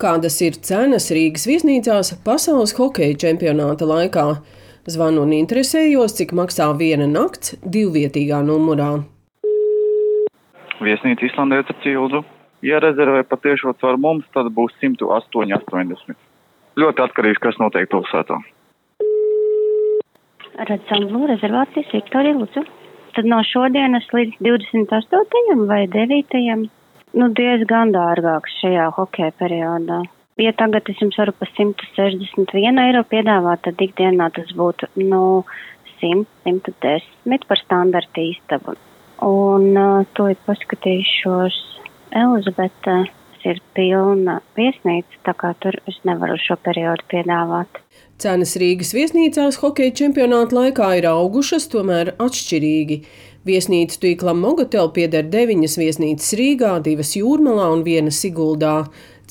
Kādas ir cenas Rīgas viesnīcās pasaules hokeja čempionāta laikā? Zvanu un interesējos, cik maksā viena nakts divvietīgā numurā. Viesnīca Islandē ar cildu. Ja rezervē patiešo caur mums, tad būs 108,80. Ļoti atkarīgs, kas notiek pilsētā. Redzam, lūdzu, rezervācijas Viktorija Lūdzu. Tad no šodienas līdz 28. vai 9 nu, diezgan dārgāks šajā hokeja periodā. Ja tagad es jums varu pa 161 eiro piedāvāt, tad ikdienā tas būtu no nu, 100, 110 par standarta istabu. Un uh, to ir paskatījušos Elizabete. Ir pilna viesnīca, tā kā tur es nevaru šo periodu piedāvāt. Cenas Rīgas viesnīcās hokeja čempionāta laikā ir augušas, tomēr atšķirīgi. Viesnīcu tīklam Mogotel pieder deviņas viesnīcas Rīgā, divas Jūrmalā un viena Siguldā.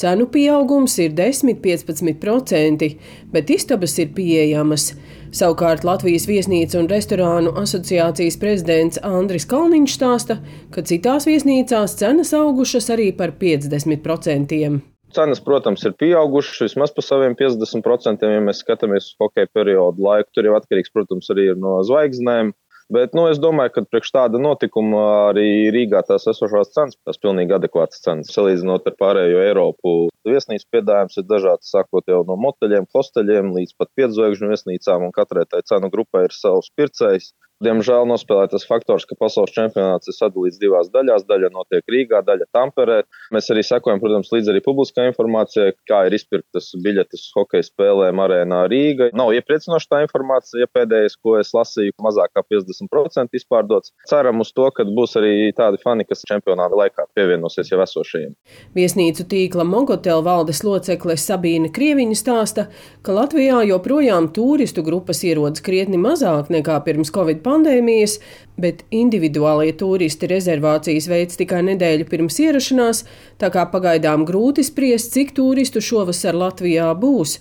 Cenu pieaugums ir 10-15%, bet istabas ir pieejamas. Savukārt Latvijas viesnīcu un restorānu asociācijas prezidents Andris Kalniņš stāsta, ka citās viesnīcās cenas augušas arī par 50%. Cenas, protams, ir pieaugušas vismaz par saviem 50%, ja mēs skatāmies uz hokeja periodu laiku. Tur jau atkarīgs, protams, arī no zvaigznēm. Bet nu, es domāju, ka priekš tāda notikuma arī Rīgā tās esošās cenas, tās pilnīgi adekvātas cenas. Salīdzinot ar pārējo Eiropu, viesnīcas piedāvājums ir dažāds, sākot jau no moteļiem, hosteļiem līdz pat piedzvaigžņu viesnīcām, un katrai tai cenu grupai ir savs pircējs. Diemžēl nospēlēja tas faktors, ka pasaules čempionāts ir sadalīts divās daļās. Daļa notiek Rīgā, daļa Tamperē. Mēs arī sekojam, protams, līdz arī publiskai informācijai, kā ir izpirktas biļetes hokeja spēlēm arēnā Rīga. Nav iepriecinoša tā informācija, ja pēdējais, ko es lasīju, mazāk kā 50% izpārdots. Ceram uz to, ka būs arī tādi fani, kas čempionāta laikā pievienosies jau esošajiem. Viesnīcu tīkla Mogotel valdes locekle Sabīna Krieviņa stāsta, ka Latvijā joprojām turistu grupas ierodas krietni mazāk nekā pirms Covid pandēmijas, bet individuālie turisti rezervācijas veids tikai nedēļu pirms ierašanās, tā kā pagaidām grūti spriest, cik turistu šovasar Latvijā būs.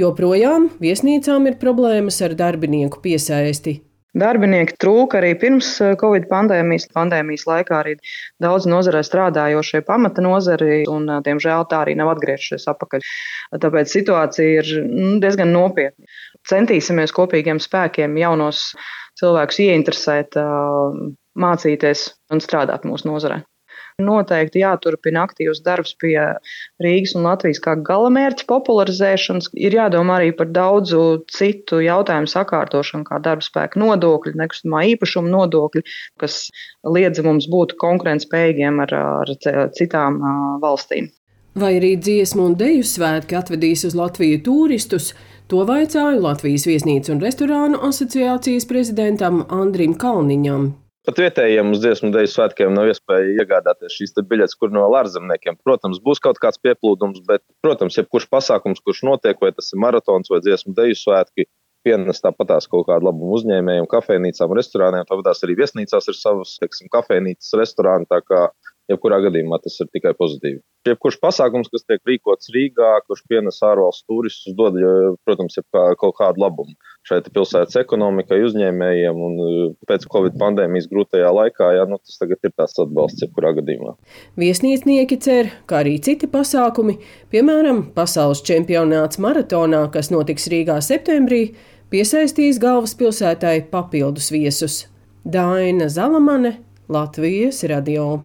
Joprojām viesnīcām ir problēmas ar darbinieku piesaisti. Darbinieki trūka arī pirms eh, Covid pandēmijas. Pandēmijas laikā arī daudz nozarē strādājošie pamata nozari, un, eh, diemžēl, tā arī nav atgriežušies atpakaļ. Tāpēc situācija ir nu, diezgan nopietna. Centīsimies kopīgiem spēkiem jaunos cilvēkus ieinteresēt, mācīties un strādāt mūsu nozarē. Noteikti jāturpina aktīvs darbs pie Rīgas un Latvijas kā galamērķa popularizēšanas. Ir jādomā arī par daudzu citu jautājumu sakārtošanu, kā darba spēka nodokļi, nekustamā īpašuma nodokļi, kas liedza mums būt konkurētspējīgiem ar, ar citām valstīm. Vai arī dziesmu un deju svētki atvedīs uz Latviju turistus? To vaicāju Latvijas viesnīcu un restorānu asociācijas prezidentam Andrim Kalniņam. Pat vietējiem uz dziesmu dēļu svētkiem nav iespēja iegādāties šīs biļetes, kur no ārzemniekiem. Protams, būs kaut kāds pieplūdums, bet, protams, jebkurš pasākums, kurš notiek, vai tas ir maratons vai dziesmu dēļu svētki, pienes tāpatās kaut kādu labumu uzņēmējiem, kafejnīcām, restorāniem. Tāpatās arī viesnīcās ir savas, teiksim, kafejnīcas, restorāni. Tā kā jebkurā gadījumā tas ir tikai pozitīvi. Jebkurš pasākums, kas tiek rīkots Rīgā, kurš pienes ārvalstu turistus, dod, protams, kā, kaut kādu labumu šai pilsētas ekonomikai, uzņēmējiem un uh, pēc Covid pandēmijas grūtajā laikā, jā, nu, tas tagad ir tās atbalsts jebkurā gadījumā. Viesnīcnieki cer, kā arī citi pasākumi, piemēram, pasaules čempionāts maratonā, kas notiks Rīgā septembrī, piesaistīs galvaspilsētai papildus viesus. Daina Zalamane, Latvijas radio.